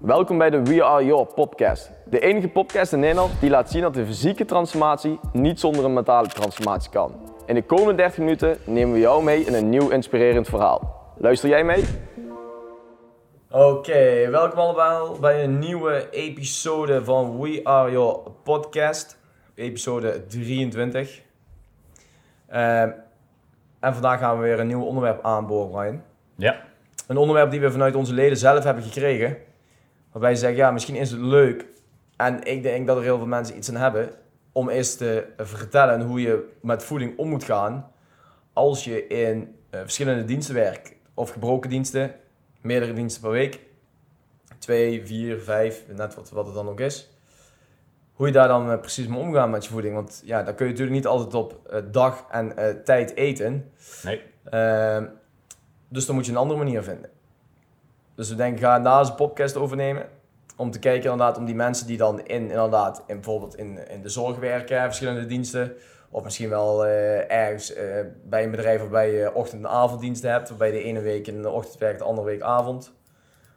Welkom bij de We Are Your podcast. De enige podcast in Nederland die laat zien dat de fysieke transformatie niet zonder een mentale transformatie kan. In de komende 30 minuten nemen we jou mee in een nieuw inspirerend verhaal. Luister jij mee? Oké, welkom allemaal bij een nieuwe episode van We Are Your podcast. Episode 23. Uh, en vandaag gaan we weer een nieuw onderwerp aanboren, Brian. Ja. Een onderwerp die we vanuit onze leden zelf hebben gekregen. Waarbij ze zeggen, ja, misschien is het leuk. En ik denk dat er heel veel mensen iets aan hebben. Om eens te vertellen hoe je met voeding om moet gaan. Als je in uh, verschillende diensten werkt. Of gebroken diensten. Meerdere diensten per week. Twee, vier, vijf, net wat, wat het dan ook is. Hoe je daar dan uh, precies mee omgaan met je voeding. Want ja, dan kun je natuurlijk niet altijd op uh, dag en tijd eten. Nee. Ehm, dus dan moet je een andere manier vinden. Dus we denken, ga daar eens een podcast overnemen. Om te kijken inderdaad om die mensen die dan in, inderdaad, in, bijvoorbeeld in, in de zorg werken, verschillende diensten. Of misschien wel uh, ergens uh, bij een bedrijf waarbij je ochtend- en avonddiensten hebt. Waarbij de ene week in de ochtend werkt, de andere week avond.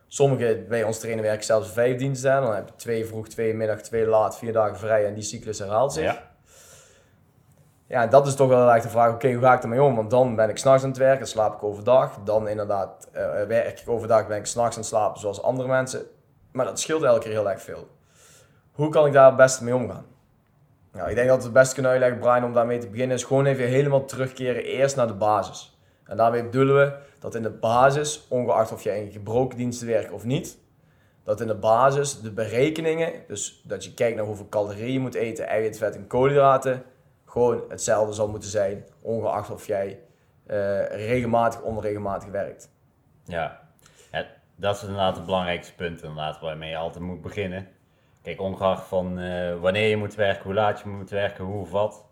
Sommigen bij ons trainen werken zelfs vijf diensten. Dan heb je twee vroeg, twee middag, twee laat, vier dagen vrij. En die cyclus herhaalt zich. Ja. Ja, dat is toch wel echt de vraag, oké, hoe ga ik ermee om? Want dan ben ik s'nachts aan het werken, slaap ik overdag. Dan inderdaad uh, werk ik overdag, ben ik s'nachts aan het slapen zoals andere mensen. Maar dat scheelt elke keer heel erg veel. Hoe kan ik daar het beste mee omgaan? Nou, ik denk dat we het beste kunnen uitleggen, Brian, om daarmee te beginnen, is gewoon even helemaal terugkeren eerst naar de basis. En daarmee bedoelen we dat in de basis, ongeacht of je in gebroken diensten werkt of niet, dat in de basis de berekeningen, dus dat je kijkt naar hoeveel calorieën je moet eten, eiwit, vet en koolhydraten, gewoon hetzelfde zal moeten zijn, ongeacht of jij uh, regelmatig of onregelmatig werkt. Ja. dat is inderdaad het belangrijkste punt inderdaad, waarmee je altijd moet beginnen. Kijk, ongeacht van uh, wanneer je moet werken, hoe laat je moet werken, hoe of wat,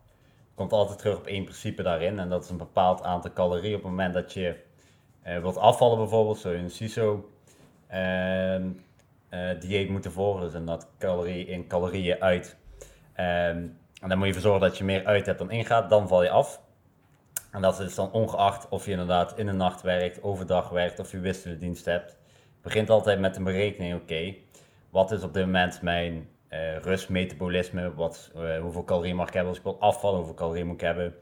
komt altijd terug op één principe daarin. En dat is een bepaald aantal calorieën op het moment dat je uh, wilt afvallen bijvoorbeeld, zo in een CISO ehm, dieet moeten volgen, dus en dat calorie in calorieën uit. Ehm, en dan moet je ervoor zorgen dat je meer uit hebt dan ingaat, dan val je af. En dat is dan ongeacht of je inderdaad in de nacht werkt, overdag werkt of je wisselende dienst hebt. Begint altijd met een berekening, oké, wat is op dit moment mijn uh, rustmetabolisme, wat, uh, hoeveel calorieën mag ik hebben als ik wil afvallen, hoeveel calorieën moet ik hebben.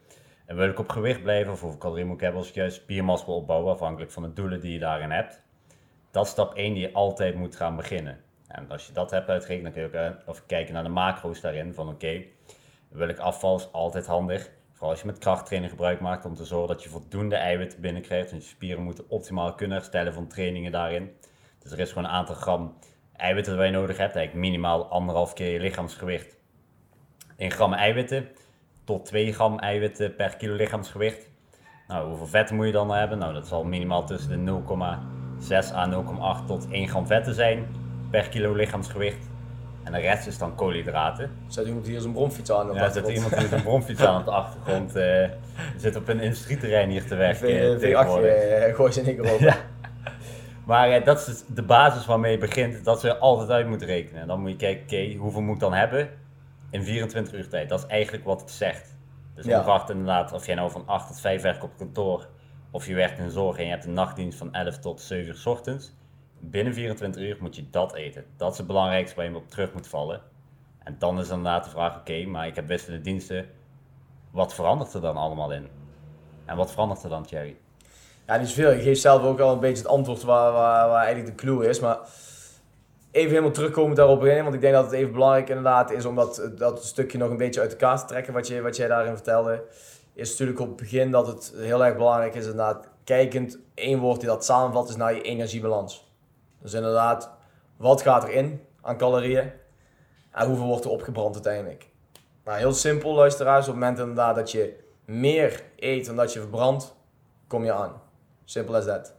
En wil ik op gewicht blijven of hoeveel calorieën moet ik hebben als ik juist spiermassa wil opbouwen, afhankelijk van de doelen die je daarin hebt. Dat is stap 1 die je altijd moet gaan beginnen. En als je dat hebt uitgerekend, dan kun je ook of kijken naar de macro's daarin, van oké, ik afval is altijd handig. Vooral als je met krachttraining gebruik maakt om te zorgen dat je voldoende eiwitten binnenkrijgt. Want je spieren moeten optimaal kunnen herstellen van trainingen daarin. Dus er is gewoon een aantal gram eiwitten dat je nodig hebt. Eigenlijk minimaal anderhalf keer je lichaamsgewicht. In gram eiwitten tot 2 gram eiwitten per kilo lichaamsgewicht. Nou, hoeveel vetten moet je dan hebben? Nou, dat zal minimaal tussen de 0,6 à 0,8 tot 1 gram vetten zijn per kilo lichaamsgewicht. En de rest is dan koolhydraten. Zet iemand hier zijn bromfiets aan? Ja, zet iemand hier zijn bromfiets aan op de achtergrond. Uh, zit op een industrieterrein hier te werken. V8, gooi ze niet erop. ja. Maar uh, dat is de basis waarmee je begint. Dat ze altijd uit moeten rekenen. En dan moet je kijken, oké, okay, hoeveel moet ik dan hebben in 24 uur tijd? Dat is eigenlijk wat het zegt. Dus ja. ongeacht inderdaad of jij nou van 8 tot 5 werkt op kantoor. Of je werkt in zorg en je hebt een nachtdienst van 11 tot 7 uur s ochtends binnen 24 uur moet je dat eten. Dat is het belangrijkste waar je op terug moet vallen. En dan is inderdaad de vraag, oké, maar ik heb wisselende diensten. Wat verandert er dan allemaal in? En wat verandert er dan, Thierry? Ja, niet zoveel. Je geeft zelf ook al een beetje het antwoord waar, waar, waar eigenlijk de clue is. Maar even helemaal terugkomen daarop in. Want ik denk dat het even belangrijk inderdaad is om dat, dat stukje nog een beetje uit elkaar te trekken. Wat, je, wat jij daarin vertelde. Is natuurlijk op het begin dat het heel erg belangrijk is inderdaad. Kijkend, één woord die dat samenvat is naar je energiebalans. Dus inderdaad, wat gaat erin aan calorieën en hoeveel wordt er opgebrand uiteindelijk? Nou, heel simpel luisteraars, op het moment inderdaad dat je meer eet dan dat je verbrandt, kom je aan. Simpel as that.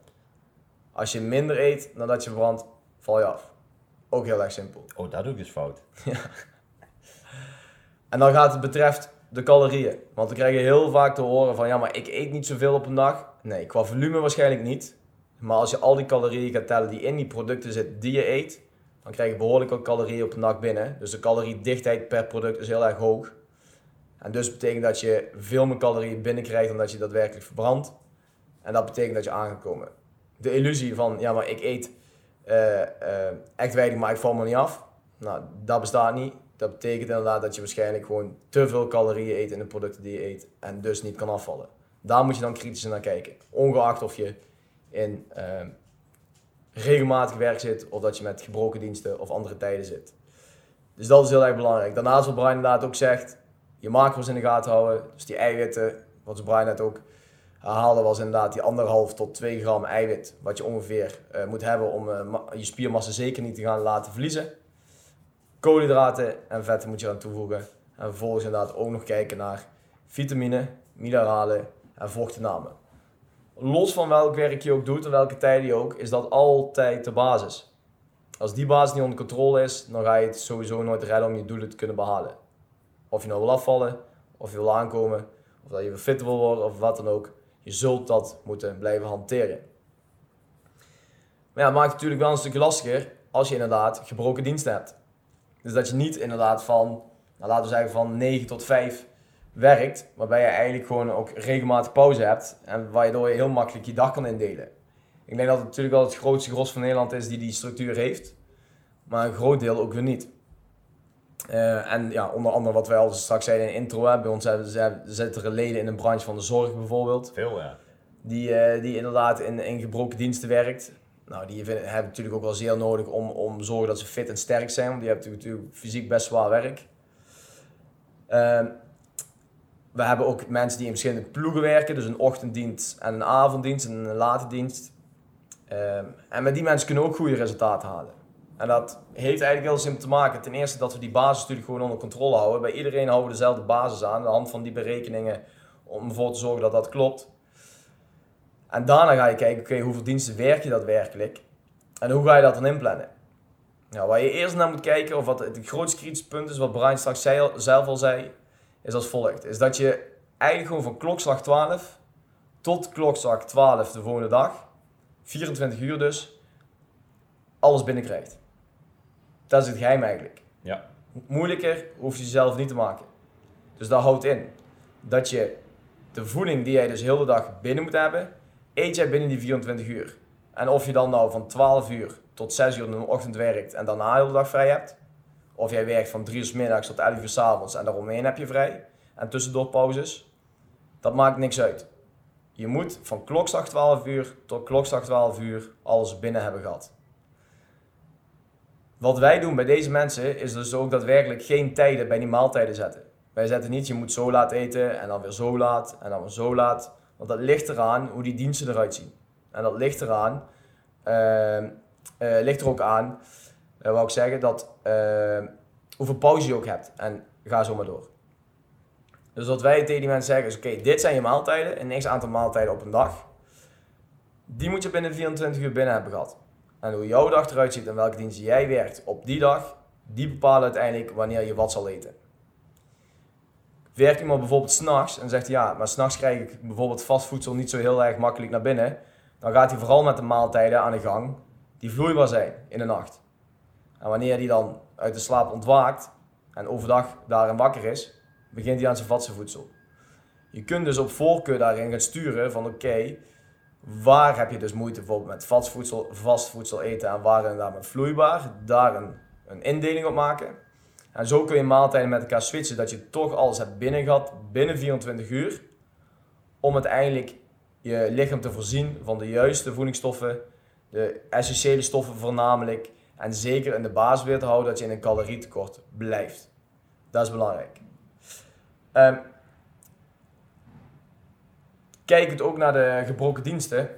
Als je minder eet dan dat je verbrandt, val je af. Ook heel erg simpel. Oh, dat doe ik dus fout. Ja. En dan gaat het betreft de calorieën. Want we krijgen heel vaak te horen van ja, maar ik eet niet zoveel op een dag. Nee, qua volume waarschijnlijk niet. Maar als je al die calorieën gaat tellen die in die producten zitten die je eet, dan krijg je behoorlijk wat calorieën op een dag binnen. Dus de caloriedichtheid per product is heel erg hoog. En dus betekent dat je veel meer calorieën binnenkrijgt dan dat je daadwerkelijk verbrandt. En dat betekent dat je aangekomen. De illusie van, ja maar ik eet eh, eh, echt weinig, maar ik val me niet af. Nou, dat bestaat niet. Dat betekent inderdaad dat je waarschijnlijk gewoon te veel calorieën eet in de producten die je eet en dus niet kan afvallen. Daar moet je dan kritisch naar kijken. Ongeacht of je in uh, regelmatig werk zit of dat je met gebroken diensten of andere tijden zit. Dus dat is heel erg belangrijk. Daarnaast wat Brian inderdaad ook zegt, je macro's in de gaten houden. Dus die eiwitten, wat Brian net ook herhaalde, was inderdaad die anderhalf tot 2 gram eiwit. Wat je ongeveer uh, moet hebben om uh, je spiermassa zeker niet te gaan laten verliezen. Koolhydraten en vetten moet je aan toevoegen. En vervolgens inderdaad ook nog kijken naar vitamine, mineralen en vochtnamen. Los van welk werk je ook doet en welke tijden je ook, is dat altijd de basis. Als die basis niet onder controle is, dan ga je het sowieso nooit redden om je doelen te kunnen behalen. Of je nou wil afvallen, of je wil aankomen, of dat je weer fit wil worden, of wat dan ook. Je zult dat moeten blijven hanteren. Maar ja, het maakt natuurlijk wel een stukje lastiger als je inderdaad gebroken diensten hebt. Dus dat je niet inderdaad van, nou laten we zeggen van 9 tot 5 werkt, waarbij je eigenlijk gewoon ook regelmatig pauze hebt en waardoor je heel makkelijk je dag kan indelen. Ik denk dat het natuurlijk wel het grootste gros van Nederland is die die structuur heeft, maar een groot deel ook weer niet. Uh, en ja, onder andere wat wij al straks zeiden in de intro, hè, bij ons hebben, zitten er leden in de branche van de zorg bijvoorbeeld. Veel ja. Die, uh, die inderdaad in, in gebroken diensten werkt. Nou, die hebben natuurlijk ook wel zeer nodig om, om te zorgen dat ze fit en sterk zijn, want die hebben natuurlijk fysiek best zwaar werk. Uh, we hebben ook mensen die in verschillende ploegen werken, dus een ochtenddienst en een avonddienst en een late dienst. Ehm, en met die mensen kunnen we ook goede resultaten halen. En dat heeft eigenlijk heel simpel te maken. Ten eerste dat we die basis natuurlijk gewoon onder controle houden. Bij iedereen houden we dezelfde basis aan, aan de hand van die berekeningen, om ervoor te zorgen dat dat klopt. En daarna ga je kijken, oké, hoeveel diensten werk je daadwerkelijk? En hoe ga je dat dan inplannen? Nou, waar je eerst naar moet kijken, of wat het grootste kritische punt is, wat Brian straks zelf al zei, is als volgt. Is dat je eigenlijk gewoon van klokslag 12 tot klokslag 12 de volgende dag, 24 uur dus, alles binnenkrijgt. Dat is het geheim eigenlijk. Ja. Moeilijker hoef je zelf niet te maken. Dus dat houdt in dat je de voeding die jij dus heel de dag binnen moet hebben, eet jij binnen die 24 uur. En of je dan nou van 12 uur tot 6 uur in de ochtend werkt en daarna de hele dag vrij hebt, of jij werkt van 3 uur s middags tot 11 uur s avonds en daaromheen heb je vrij. En tussendoor pauzes. Dat maakt niks uit. Je moet van klokslag 12 uur tot klokslag 12 uur alles binnen hebben gehad. Wat wij doen bij deze mensen is dus ook daadwerkelijk geen tijden bij die maaltijden zetten. Wij zetten niet, je moet zo laat eten en dan weer zo laat en dan weer zo laat. Want dat ligt eraan hoe die diensten eruit zien. En dat ligt eraan, uh, uh, ligt er ook aan uh, wou ik zeggen dat uh, hoeveel pauze je ook hebt. En ga zo maar door. Dus wat wij tegen die mensen zeggen is: oké, dit zijn je maaltijden, een x aantal maaltijden op een dag. Die moet je binnen 24 uur binnen hebben gehad. En hoe jouw dag eruit ziet en welke dienst jij werkt op die dag, die bepalen uiteindelijk wanneer je wat zal eten. Werkt iemand bijvoorbeeld s'nachts en zegt ja, maar s'nachts krijg ik bijvoorbeeld vastvoedsel niet zo heel erg makkelijk naar binnen, dan gaat hij vooral met de maaltijden aan de gang die vloeibaar zijn in de nacht. En wanneer hij dan uit de slaap ontwaakt en overdag daarin wakker is, begint hij aan zijn vatse voedsel. Je kunt dus op voorkeur daarin gaan sturen van oké, waar heb je dus moeite bijvoorbeeld met vast voedsel, vast voedsel eten en waar inderdaad met vloeibaar, daar een, een indeling op maken. En zo kun je maaltijden met elkaar switchen, dat je toch alles hebt binnen gehad binnen 24 uur, om uiteindelijk je lichaam te voorzien van de juiste voedingsstoffen, de essentiële stoffen voornamelijk, en zeker in de basis weer te houden dat je in een calorietekort blijft. Dat is belangrijk. Um, kijk het ook naar de gebroken diensten. Uh,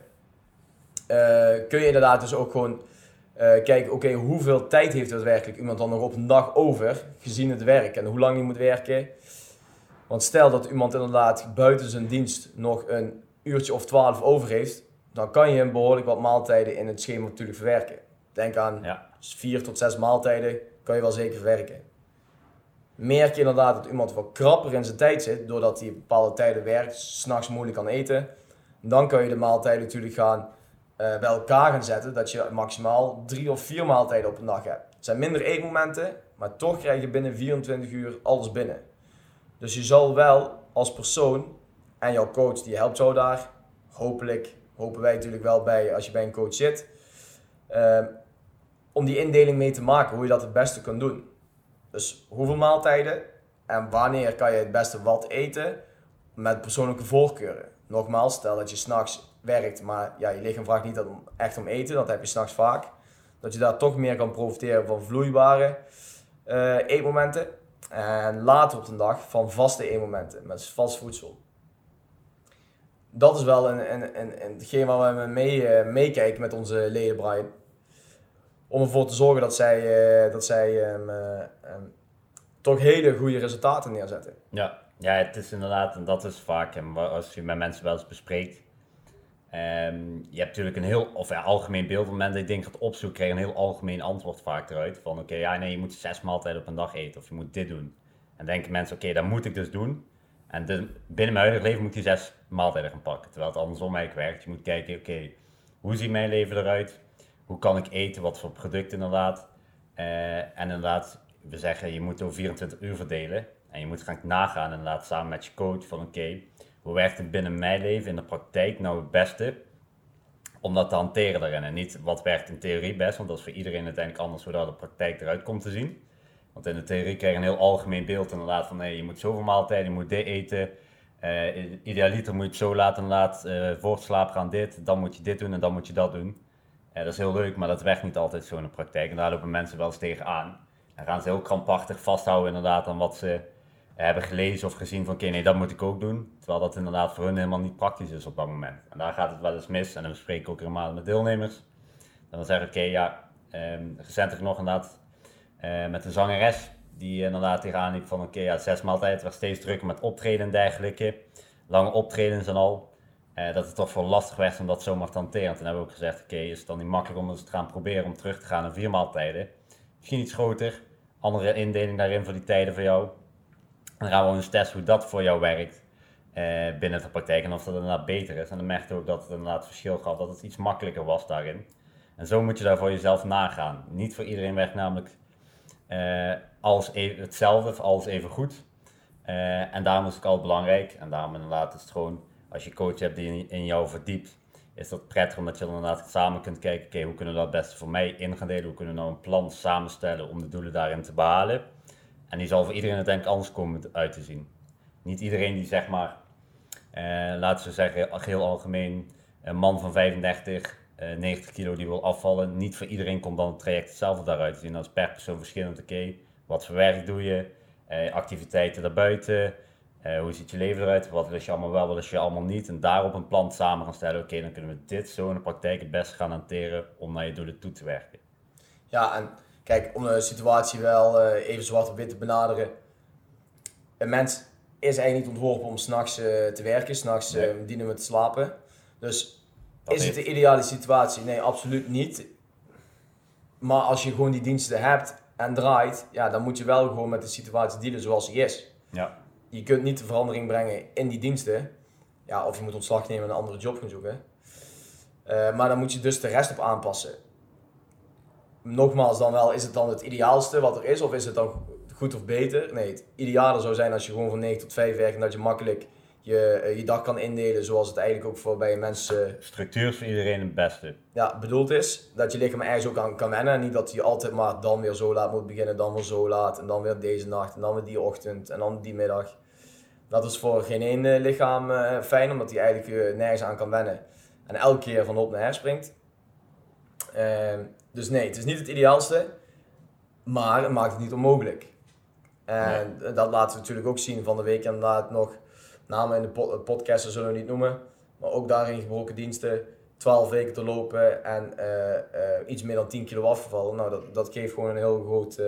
kun je inderdaad dus ook gewoon uh, kijken, oké, hoeveel tijd heeft daadwerkelijk iemand dan nog op een dag over, gezien het werk en hoe lang je moet werken. Want stel dat iemand inderdaad buiten zijn dienst nog een uurtje of twaalf over heeft, dan kan je hem behoorlijk wat maaltijden in het schema natuurlijk verwerken. Denk aan ja. Vier tot zes maaltijden, kan je wel zeker verwerken. Merk je inderdaad dat iemand wat krapper in zijn tijd zit, doordat hij bepaalde tijden werkt, s'nachts moeilijk kan eten, dan kan je de maaltijden natuurlijk gaan uh, bij elkaar gaan zetten, dat je maximaal drie of vier maaltijden op een dag hebt. Het zijn minder eetmomenten, maar toch krijg je binnen 24 uur alles binnen. Dus je zal wel als persoon en jouw coach die helpt jou daar, hopelijk, hopen wij natuurlijk wel bij als je bij een coach zit, uh, om die indeling mee te maken, hoe je dat het beste kunt doen. Dus hoeveel maaltijden en wanneer kan je het beste wat eten met persoonlijke voorkeuren. Nogmaals, stel dat je s'nachts werkt, maar ja, je lichaam vraagt niet echt om eten, dat heb je s'nachts vaak. Dat je daar toch meer kan profiteren van vloeibare uh, eetmomenten. En later op de dag van vaste eetmomenten, met vast voedsel. Dat is wel een, een, een, een, hetgeen waar we mee, uh, meekijken met onze leden, Brian. Om ervoor te zorgen dat zij, uh, dat zij um, um, toch hele goede resultaten neerzetten. Ja, ja, het is inderdaad, en dat is vaak, en als je met mensen wel eens bespreekt, um, je hebt natuurlijk een heel, of ja, algemeen beeld, op het moment dat je dingen gaat opzoeken, krijg je een heel algemeen antwoord vaak eruit. Van oké, ja nee, je moet zes maaltijden op een dag eten, of je moet dit doen. En denken mensen, oké, dat moet ik dus doen. En binnen mijn huidige leven moet je zes maaltijden gaan pakken. Terwijl het andersom eigenlijk werkt. Je moet kijken, oké, hoe ziet mijn leven eruit? Hoe kan ik eten? Wat voor product inderdaad? Uh, en inderdaad, we zeggen, je moet over 24 uur verdelen. En je moet gaan nagaan inderdaad samen met je coach van oké, hoe werkt het binnen mijn leven in de praktijk nou het beste om dat te hanteren daarin. En niet wat werkt in theorie best, want dat is voor iedereen uiteindelijk anders hoe de praktijk eruit komt te zien. Want in de theorie krijg je een heel algemeen beeld inderdaad van hey, je moet zoveel maaltijden, je moet dit eten. Uh, idealiter moet je het zo laten laat, uh, voor het slaap gaan dit, dan moet je dit doen en dan moet je dat doen. Dat is heel leuk, maar dat werkt niet altijd zo in de praktijk. En daar lopen mensen wel eens tegenaan. En gaan ze heel krampachtig vasthouden inderdaad aan wat ze hebben gelezen of gezien van oké, nee, dat moet ik ook doen. Terwijl dat inderdaad voor hun helemaal niet praktisch is op dat moment. En daar gaat het wel eens mis. En dan bespreek ik ook helemaal met deelnemers. En dan zeggen oké, ja, um, recentelijk nog inderdaad uh, met een zangeres. Die inderdaad tegenaan liep van oké, ja, zes maaltijden. werd steeds drukker met optreden en dergelijke. Lange optredens en al. Uh, dat het toch voor lastig werd om dat zomaar te hanteren. En toen hebben we ook gezegd, oké, is het dan niet makkelijk om eens te gaan proberen om terug te gaan naar vier maaltijden. Misschien iets groter, andere indeling daarin voor die tijden voor jou. Dan gaan we eens testen hoe dat voor jou werkt eh, binnen de praktijk en of dat inderdaad beter is. En dan merkte ook dat het inderdaad verschil gaf, dat het iets makkelijker was daarin. En zo moet je daar voor jezelf nagaan. Niet voor iedereen werkt namelijk uh, alles even, hetzelfde of alles even goed. En daarom is het altijd belangrijk. En daarom inderdaad is het gewoon, als je coach hebt die in, jou verdiept, is dat prettig omdat je dan inderdaad samen kunt kijken, oké, hoe kunnen we dat beste voor mij in gaan delen? Hoe kunnen we nou een plan samenstellen om de doelen daarin te behalen? En die zal voor iedereen uiteindelijk anders komen uit te zien. Niet iedereen die zeg maar, uh, laten we zeggen, heel algemeen, een man van 35, uh, 90 kilo die wil afvallen. Niet voor iedereen komt dan het traject hetzelfde daaruit te zien. Dat is per persoon verschillend. Oké, wat voor werk doe je? Uh, activiteiten daarbuiten? Uh, hoe ziet je leven eruit? Wat wil je allemaal wel, wat je allemaal niet? En daarop een plan samen gaan stellen. Oké, dan kunnen we dit zo in de praktijk het beste gaan hanteren om naar je doelen toe te werken. Ja, en Kijk, om de situatie wel uh, even zwart op wit te benaderen. Een mens is eigenlijk niet ontworpen om s'nachts uh, te werken, s'nachts nee. dienen we te slapen. Dus dat is het de ideale situatie? Nee, absoluut niet. Maar als je gewoon die diensten hebt en draait, ja, dan moet je wel gewoon met de situatie dealen zoals die is. Ja. Je kunt niet de verandering brengen in die diensten. Ja, of je moet ontslag nemen en een andere job gaan zoeken. maar dan moet je dus de rest op aanpassen nogmaals dan wel, is het dan het ideaalste wat er is? Of is het dan goed of beter? Nee, het ideale zou zijn als je gewoon van 9 tot 5 werkt en dat je makkelijk je, eh, je dag kan indelen zoals het eigenlijk ook voor bij mensen... Structuur is voor iedereen het beste. Ja, bedoeld is. Dat je lichaam ergens ook aan kan wennen. En niet dat je altijd maar dan weer zo laat moet beginnen, dan weer zo laat. En dan weer deze nacht en dan weer die ochtend en dan die middag. Dat is voor geen één eh, lichaam uh, fijn, omdat hij eigenlijk nergens aan kan wennen. En elke keer van op naar her springt. Uh, dus nee, het is niet het ideaalste, maar het maakt het niet onmogelijk. En dat laten we natuurlijk ook zien van de week inderdaad nog. Namen in de podcast zullen we niet noemen. Maar ook daarin gebroken diensten. 12 weken te lopen en uh, uh, iets meer dan 10 kilo afgevallen. Nou, dat, dat geeft gewoon een heel groot, uh,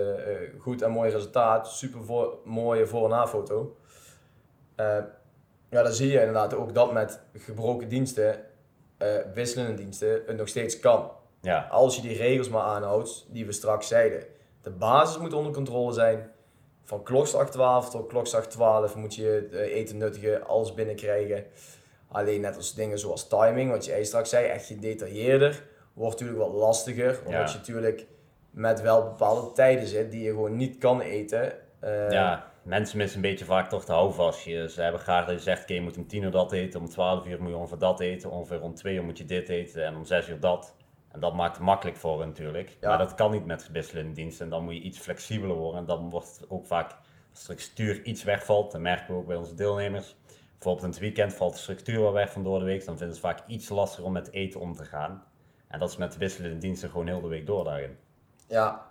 goed en mooi resultaat. Super voor, mooie voor- en na-foto. ja, dan zie je inderdaad ook dat met gebroken diensten, wisselende diensten, het nog steeds kan. Ja. Als je die regels maar aanhoudt, die we straks zeiden. De basis moet onder controle zijn. Van klokslag 12 tot klokslag 12 moet je eten nuttigen, alles binnenkrijgen. Alleen net als dingen zoals timing, wat jij straks zei, echt gedetailleerder, wordt natuurlijk wat lastiger. Omdat je natuurlijk met wel bepaalde tijden zit die je gewoon niet kan eten. Uh, ja, mensen missen een beetje vaak toch de houvast. Je, ze hebben graag dat je zegt, oké, je moet om 10 uur dat eten, om 12 uur moet je ongeveer dat eten, ongeveer om 2 uur moet je dit eten en om 6 uur dat. En dat maakt het makkelijk voor hen natuurlijk. Ja. Maar dat kan niet met wisselende diensten. En dan moet je iets flexibeler worden. En dan wordt het ook vaak, als de structuur iets wegvalt, dat merken we ook bij onze deelnemers. Bijvoorbeeld in het weekend valt de structuur wel weg van door de week. Dan vinden ze het vaak iets lastiger om met eten om te gaan. En dat is met wisselende diensten gewoon heel de week door daarin. Ja.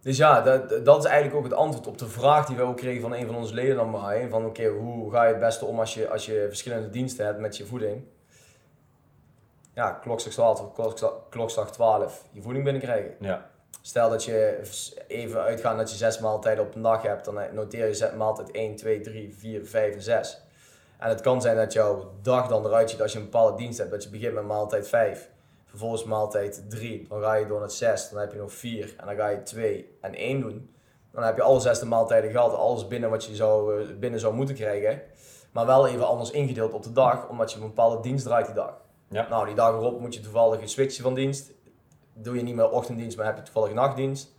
Dus ja, dat, dat is eigenlijk ook het antwoord op de vraag die we ook kregen van een van onze leden dan maar. Van oké, hoe ga je het beste om als je, als je verschillende diensten hebt met je voeding? Ja, klokslag 12, klokslag, klokslag 12, je voeding binnenkrijgen. Ja, Stel dat je even uitgaat dat je zes maaltijden op een dag hebt, dan noteer je maaltijd 1, 2, 3, 4, 5 en 6. En het kan zijn dat jouw dag dan eruit ziet als je een bepaalde dienst hebt. Dat je begint met maaltijd 5, vervolgens maaltijd 3, dan ga je door naar 6, dan heb je nog 4 en dan ga je 2 en 1 doen. Dan heb je alle zes de maaltijden gehad, alles binnen wat je zou, eh, binnen zou moeten krijgen. Maar wel even anders ingedeeld op de dag, omdat je een bepaalde dienst draait die dag. Ja. Nou, die dag erop moet je toevallig een switchen van dienst. Doe je niet meer ochtenddienst, maar heb je toevallig nachtdienst.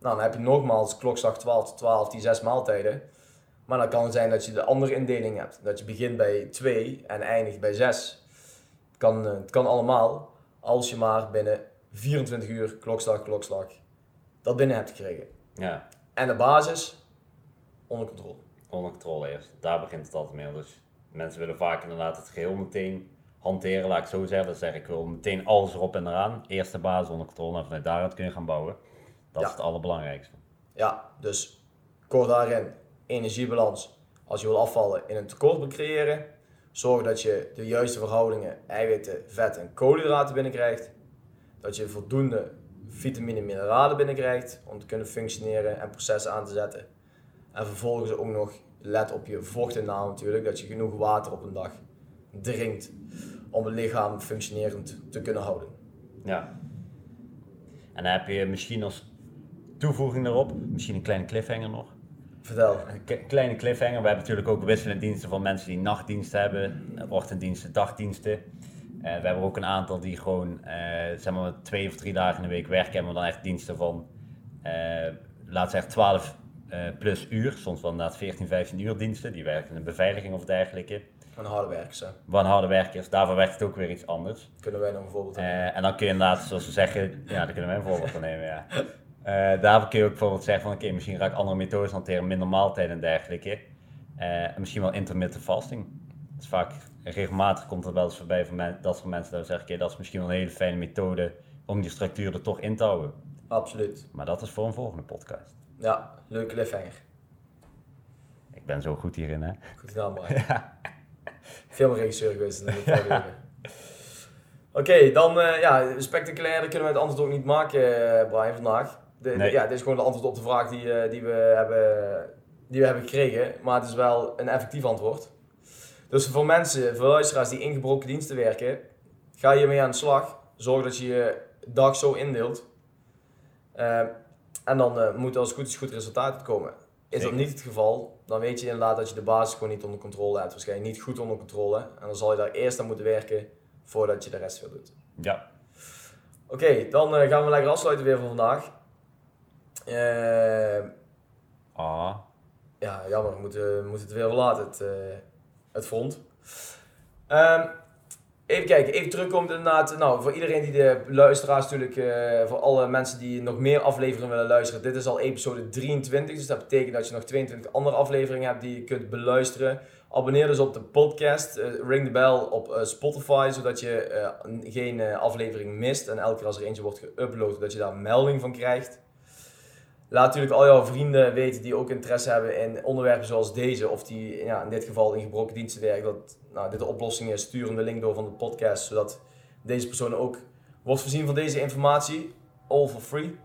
Nou, dan heb je nogmaals klokslag 12 tot 12, die zes maaltijden. Maar dan kan het zijn dat je de andere indeling hebt. Dat je begint bij 2 en eindigt bij 6. Het kan, eh, het kan allemaal, als je maar binnen 24 uur klokslag, klokslag, dat binnen hebt gekregen. ja. En de basis, onder controle. onder controle eerst. Daar begint het altijd mee. Dus mensen willen vaak inderdaad het geheel meteen hanteren, laat ik zo zeggen. Zeg ik, wil meteen alles erop en eraan. Eerste basis onder controle en vanuit daaruit kun je gaan bouwen. Dat Ja. is het allerbelangrijkste. Ja, dus kort daarin, energiebalans. Als je wil afvallen in een tekort creëren, zorg dat je de juiste verhoudingen eiwitten, vet en koolhydraten binnenkrijgt. Dat je voldoende vitamine en mineralen binnenkrijgt om te kunnen functioneren en processen aan te zetten. En vervolgens ook nog let op je vochtinname natuurlijk, dat je genoeg water op een dag drinkt om het lichaam functionerend te kunnen houden. Ja. En dan heb je misschien als toevoeging daarop, misschien een kleine cliffhanger nog. Vertel. Een kleine cliffhanger. We hebben natuurlijk ook wisselende diensten van mensen die nachtdienst hebben, ochtenddiensten, dagdiensten. Eh, we hebben ook een aantal die gewoon eh, zeg maar twee of drie dagen in de week werken. We dan echt diensten van, eh laat zeggen 12 eh, plus uur. Soms wel inderdaad 14, 15 uur diensten. Die werken in de beveiliging of dergelijke. Een harde werkers, hè. Een harde werkers, daarvoor werkt het ook weer iets anders. Kunnen wij nog een voorbeeld nemen? Eh, en dan kun je inderdaad, zoals ze zeggen, ja, daar kunnen wij een voorbeeld van nemen, ja. Eh, daarvoor kun je ook bijvoorbeeld zeggen van, oké, misschien ga ik andere methodes hanteren, minder maaltijden en dergelijke. En misschien wel intermittent fasting. Dat is vaak, regelmatig komt er wel eens voorbij van men, dat soort mensen dat zeggen, oké, dat is misschien wel een hele fijne methode om die structuur er toch in te houden. Absoluut. Maar dat is voor een volgende podcast. Ja, leuke cliffhanger. Ik ben zo goed hierin, hè. Goed gedaan, Brian. Filmregisseur geweest in de. Oké, dan uh, ja, spectaculairder kunnen we het antwoord ook niet maken, uh, Brian, vandaag. De, Nee. de, ja, dit is gewoon het antwoord op de vraag die, uh, die, we hebben, die we hebben gekregen. Maar het is wel een effectief antwoord. Dus voor mensen, voor luisteraars die ingebroken diensten werken, ga hiermee aan de slag. Zorg dat je je dag zo indeelt. Uh, en dan moet er als het goed is goed resultaat uitkomen. Is dat niet het geval, dan weet je inderdaad dat je de basis gewoon niet onder controle hebt. Waarschijnlijk niet goed onder controle. En dan zal je daar eerst aan moeten werken voordat je de rest weer doet. Ja, Oké, dan uh, gaan we lekker afsluiten weer voor vandaag. Uh, ah, ja, jammer, we moeten, we moeten het weer verlaten, het, uh, het front. Um, even kijken, even terugkomt inderdaad. Nou, voor iedereen die de luisteraars natuurlijk, uh, voor alle mensen die nog meer afleveringen willen luisteren. Dit is al episode 23, dus dat betekent dat je nog 22 andere afleveringen hebt die je kunt beluisteren. Abonneer dus op de podcast, uh, ring de bel op uh, Spotify, zodat je geen aflevering mist. En elke keer als er eentje wordt geüpload, dat je daar een melding van krijgt. Laat natuurlijk al jouw vrienden weten die ook interesse hebben in onderwerpen zoals deze. Of die ja, in dit geval in gebroken diensten werken. Dat nou, dit de oplossing is. Stuur hem de link door van de podcast. Zodat deze persoon ook wordt voorzien van deze informatie. All for free.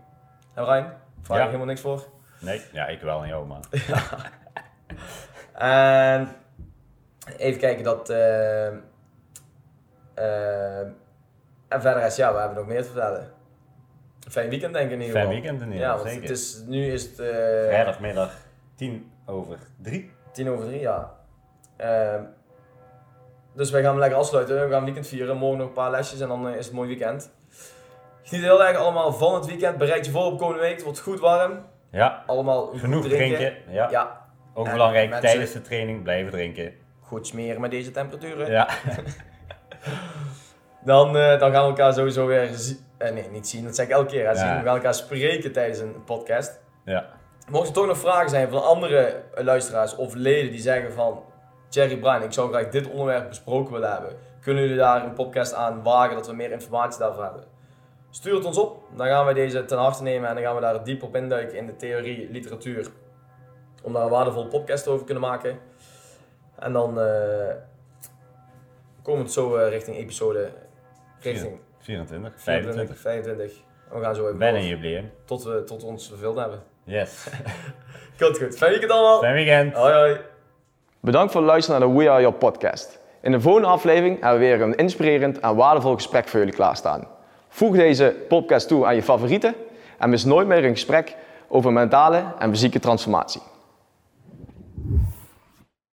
En Rijn, vraag Ja. helemaal niks voor. nee, ja, ik wel en jou, man. En even kijken dat... eh, en verder is, ja, we hebben nog meer te vertellen. Fijn weekend denk ik in ieder Fijn geval. weekend in ieder Ja, geval, zeker. het is, nu is het... eh, Vrijdagmiddag 10 over 3. Tien over drie, ja. Ehm, dus wij gaan hem lekker afsluiten. We gaan weekend vieren. Morgen nog een paar lesjes en dan eh, is het mooi weekend. Geniet heel erg allemaal van het weekend. Bereid je voor op komende week. Het wordt goed warm. Ja, Allemaal genoeg drinken. Ja. Ja, Ook En belangrijk, mensen- tijdens de training blijven drinken. goed smeren met deze temperaturen. Ja, Dan, eh, dan gaan we elkaar sowieso weer zien. Eh, nee, niet zien, dat zeg ik elke keer. Hè, zien. We elkaar spreken tijdens een podcast. Ja. Mocht er toch nog vragen zijn van andere luisteraars of leden die zeggen van... Jerry Brian, ik zou graag dit onderwerp besproken willen hebben. Kunnen jullie daar een podcast aan wagen dat we meer informatie daarvoor hebben? Stuur het ons op, dan gaan we deze ten harte nemen en dan gaan we daar diep op induiken in de theorie, literatuur. Om daar een waardevolle podcast over te kunnen maken. En dan eh, komen we het zo eh, richting episode, richting 24, 24, 25. 25. En we gaan zo even Bijna een jubileum. tot we tot ons verveeld hebben. Yes. Goed, goed. Fijn weekend allemaal. Fijn weekend. Hoi, hoi. Bedankt voor het luisteren naar de We Are Your podcast. In de volgende aflevering hebben we weer een inspirerend en waardevol gesprek voor jullie klaarstaan. Voeg deze podcast toe aan je favorieten en mis nooit meer een gesprek over mentale en fysieke transformatie.